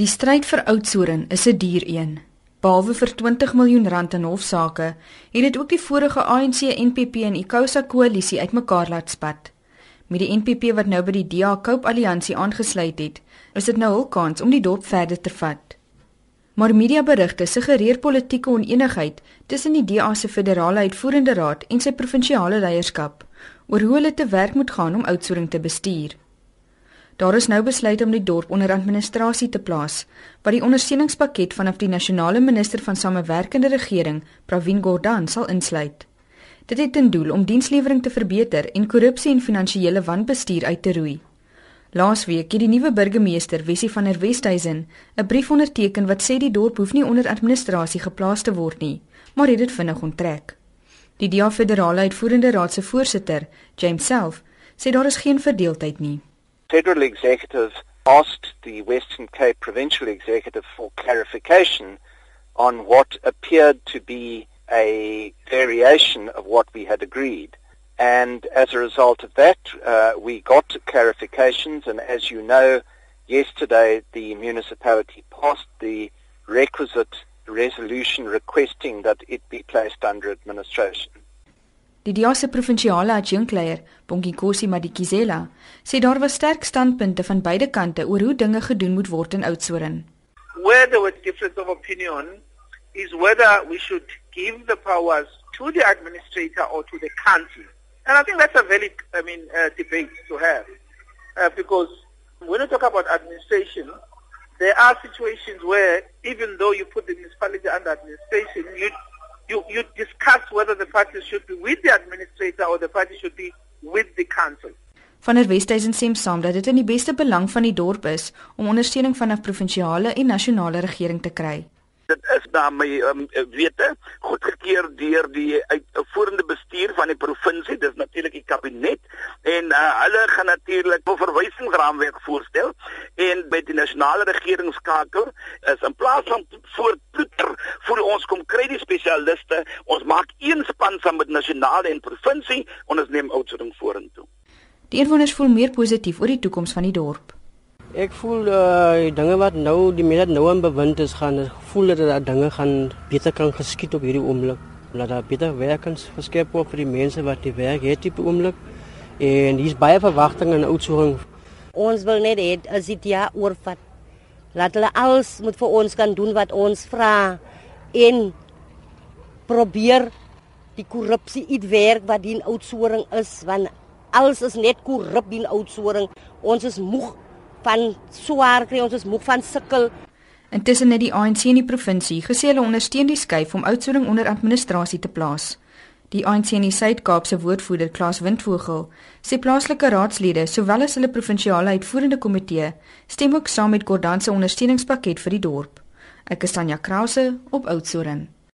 Die stryd vir Oudtshoorn is 'n duur een. Behalwe vir 20 miljoen rand in hofsaake, het dit ook die vorige ANC, NPP en ICOSA koalisie uitmekaar laat spat. Met die NPP wat nou by die DA Cope Alliansie aangesluit het, is dit nou hul kans om die dorp verder te vat. Maar mediaberigte suggereer politieke onenigheid tussen die DA se federale uitvoerende raad en sy provinsiale leierskap oor hoe hulle te werk moet gaan om Oudtshoorn te bestuur. Daar is nou besluit om die dorp onder administrasie te plaas, wat die ondersteuningspakket vanaf die nasionale minister van samewerkende regering, Pravin Gordhan, sal insluit. Dit het ten doel om dienslewering te verbeter en korrupsie en finansiële wanbestuur uit te roei. Laasweek het die nuwe burgemeester, Wessie van der Westhuizen, 'n brief onderteken wat sê die dorp hoef nie onder administrasie geplaas te word nie, maar het dit vinnig onttrek. Die DEA Federale Uitvoerende Raad se voorsitter, James Self, sê daar is geen verdeeldheid nie federal executive asked the Western Cape provincial executive for clarification on what appeared to be a variation of what we had agreed. And as a result of that, uh, we got clarifications. And as you know, yesterday the municipality passed the requisite resolution requesting that it be placed under administration. Die DEA se provinsiale adjunkleier, Bongie Kosi Madikizela, sê daar was sterk standpunte van beide kante oor hoe dinge gedoen moet word in Oudtshoorn. Where there was difference of opinion is whether we should give the powers to the administrator or to the county. And I think that's a very I mean uh, debate to have. Uh, because when you talk about administration, there are situations where even though you put the municipality under administration, you you you discuss whether the party should be with the administrator or the party should be with the council. Van der Westhuizen sê saam dat dit in die beste belang van die dorp is om ondersteuning van 'n provinsiale en nasionale regering te kry dit is na my um, wete goedgekeur deur die uitvoerende bestuur van die provinsie dis natuurlik die kabinet en uh, hulle gaan natuurlik 'n verwysingsraamwerk voorstel en by die nasionale regering skakel is in plaas van voor ploeter vir ons kom kry die spesialiste ons maak een span saam met nasionale en provinsie en ons neem oudsoring vorentoe Die inwoners voel meer positief oor die toekoms van die dorp Ek voel uh dinge wat nou die mense nou in bewind is gaan voel dat dat dinge gaan beter kan geskied op hierdie oomblik. Laat daar beter werkens geskep word vir die mense wat die werk het op oomblik. En hier's baie verwagtinge in Oudtshoorn. Ons wil net hê as dit ja oorvat. Laat hulle alles moet vir ons kan doen wat ons vra en probeer die korrupsie uitwerk wat in Oudtshoorn is want alles is net korrup in Oudtshoorn. Ons is moeg van swaar kry ons is moeg van sukkel. Intussen het die ANC in die provinsie gesê hulle ondersteun die skuif om Oudtshoorn onder administrasie te plaas. Die ANC in die Suid-Kaapse woordvoerder Klaas Windvogel sê plaaslike raadslede sowel as hulle provinsiale uitvoerende komitee stem ook saam met Gordhan se ondersteuningspakket vir die dorp. Ek is Tanya Krause op Oudtshoorn.